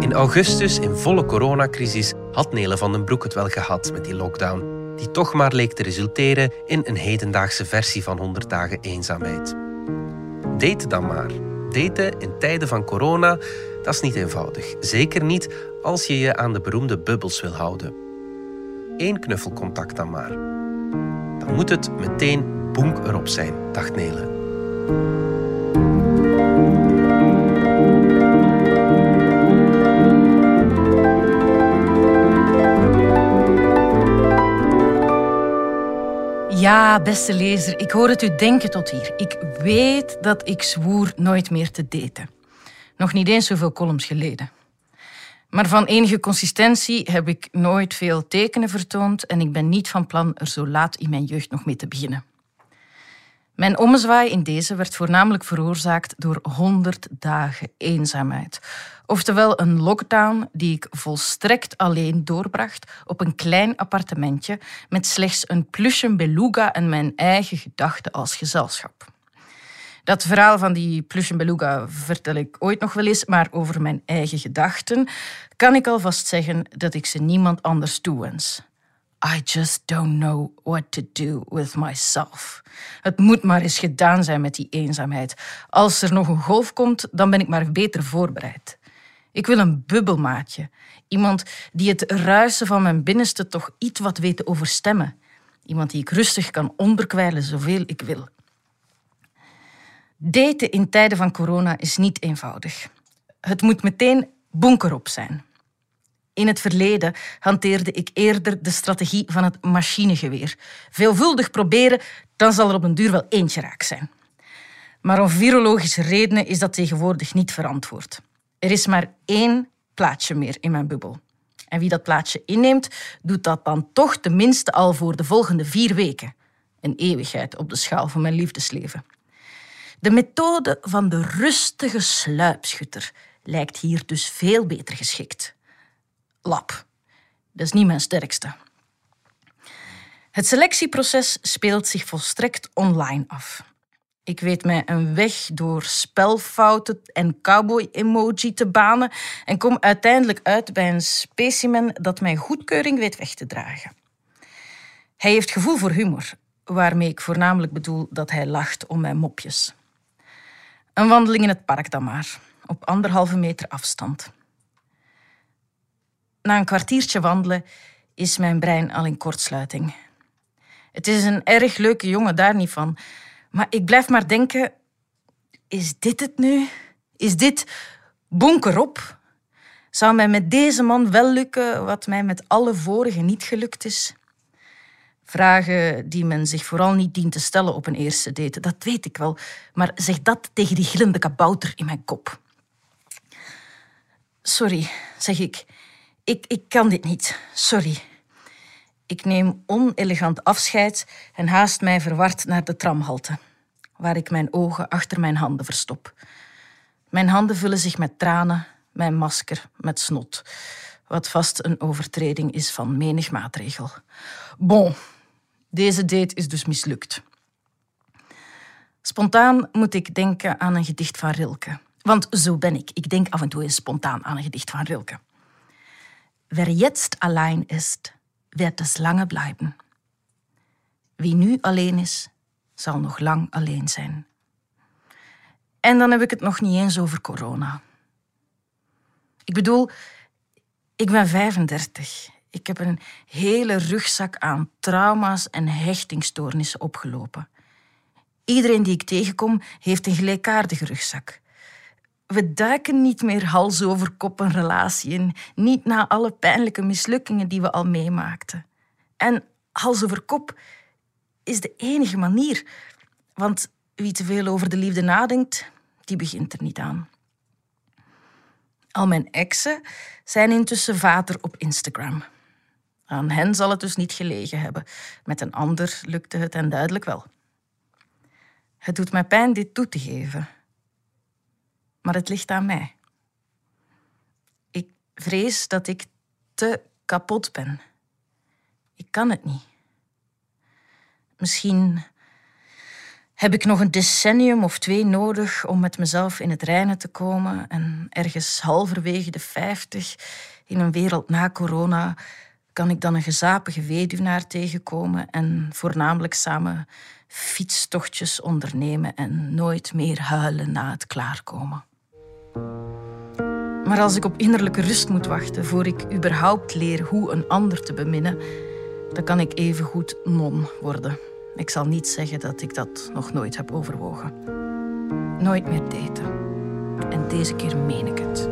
In augustus, in volle coronacrisis, had Nele van den Broek het wel gehad met die lockdown, die toch maar leek te resulteren in een hedendaagse versie van 100 dagen eenzaamheid. Date dan maar. Daten in tijden van corona, dat is niet eenvoudig. Zeker niet als je je aan de beroemde bubbels wil houden. Eén knuffelcontact dan maar. Dan moet het meteen boenk erop zijn, dacht Nele. Ja, beste lezer, ik hoor het u denken tot hier. Ik weet dat ik zwoer nooit meer te daten. Nog niet eens zoveel columns geleden. Maar van enige consistentie heb ik nooit veel tekenen vertoond en ik ben niet van plan er zo laat in mijn jeugd nog mee te beginnen. Mijn ommezwaai in deze werd voornamelijk veroorzaakt door 100 dagen eenzaamheid. Oftewel een lockdown die ik volstrekt alleen doorbracht op een klein appartementje met slechts een plusje beluga en mijn eigen gedachten als gezelschap. Dat verhaal van die plusje beluga vertel ik ooit nog wel eens, maar over mijn eigen gedachten kan ik alvast zeggen dat ik ze niemand anders toewens. I just don't know what to do with myself. Het moet maar eens gedaan zijn met die eenzaamheid. Als er nog een golf komt, dan ben ik maar beter voorbereid. Ik wil een bubbelmaatje. Iemand die het ruisen van mijn binnenste toch iets wat weet te overstemmen. Iemand die ik rustig kan onderkwijlen zoveel ik wil. Daten in tijden van corona is niet eenvoudig. Het moet meteen bunkerop zijn. In het verleden hanteerde ik eerder de strategie van het machinegeweer. Veelvuldig proberen, dan zal er op een duur wel eentje raak zijn. Maar om virologische redenen is dat tegenwoordig niet verantwoord. Er is maar één plaatsje meer in mijn bubbel. En wie dat plaatsje inneemt, doet dat dan toch tenminste al voor de volgende vier weken. Een eeuwigheid op de schaal van mijn liefdesleven. De methode van de rustige sluipschutter lijkt hier dus veel beter geschikt lab. Dat is niet mijn sterkste. Het selectieproces speelt zich volstrekt online af. Ik weet mij een weg door spelfouten en cowboy-emoji te banen en kom uiteindelijk uit bij een specimen dat mijn goedkeuring weet weg te dragen. Hij heeft gevoel voor humor, waarmee ik voornamelijk bedoel dat hij lacht om mijn mopjes. Een wandeling in het park dan maar, op anderhalve meter afstand. Na een kwartiertje wandelen is mijn brein al in kortsluiting. Het is een erg leuke jongen, daar niet van. Maar ik blijf maar denken: is dit het nu? Is dit bonkerop? Zou mij met deze man wel lukken wat mij met alle vorige niet gelukt is? Vragen die men zich vooral niet dient te stellen op een eerste date, dat weet ik wel. Maar zeg dat tegen die gillende kabouter in mijn kop. Sorry, zeg ik. Ik, ik kan dit niet. Sorry. Ik neem onelegant afscheid en haast mij verward naar de tramhalte, waar ik mijn ogen achter mijn handen verstop. Mijn handen vullen zich met tranen, mijn masker met snot, wat vast een overtreding is van menig maatregel. Bon, deze date is dus mislukt. Spontaan moet ik denken aan een gedicht van Rilke. Want zo ben ik. Ik denk af en toe eens spontaan aan een gedicht van Rilke. Wer jetzt allein ist, wird es lange bleiben. Wie nu alleen is, zal nog lang alleen zijn. En dan heb ik het nog niet eens over corona. Ik bedoel, ik ben 35. Ik heb een hele rugzak aan trauma's en hechtingstoornissen opgelopen. Iedereen die ik tegenkom heeft een gelijkaardige rugzak. We duiken niet meer hals over kop een relatie in, niet na alle pijnlijke mislukkingen die we al meemaakten. En hals over kop is de enige manier, want wie te veel over de liefde nadenkt, die begint er niet aan. Al mijn exen zijn intussen vader op Instagram. Aan hen zal het dus niet gelegen hebben. Met een ander lukte het hen duidelijk wel. Het doet mij pijn dit toe te geven maar het ligt aan mij. Ik vrees dat ik te kapot ben. Ik kan het niet. Misschien Heb ik nog een decennium of twee nodig om met mezelf in het reinen te komen en ergens halverwege de vijftig in een wereld na corona kan ik dan een gezapige weduwnaar tegenkomen en voornamelijk samen fietstochtjes ondernemen en nooit meer huilen na het klaarkomen. Maar als ik op innerlijke rust moet wachten voor ik überhaupt leer hoe een ander te beminnen, dan kan ik evengoed non worden. Ik zal niet zeggen dat ik dat nog nooit heb overwogen. Nooit meer daten. En deze keer meen ik het.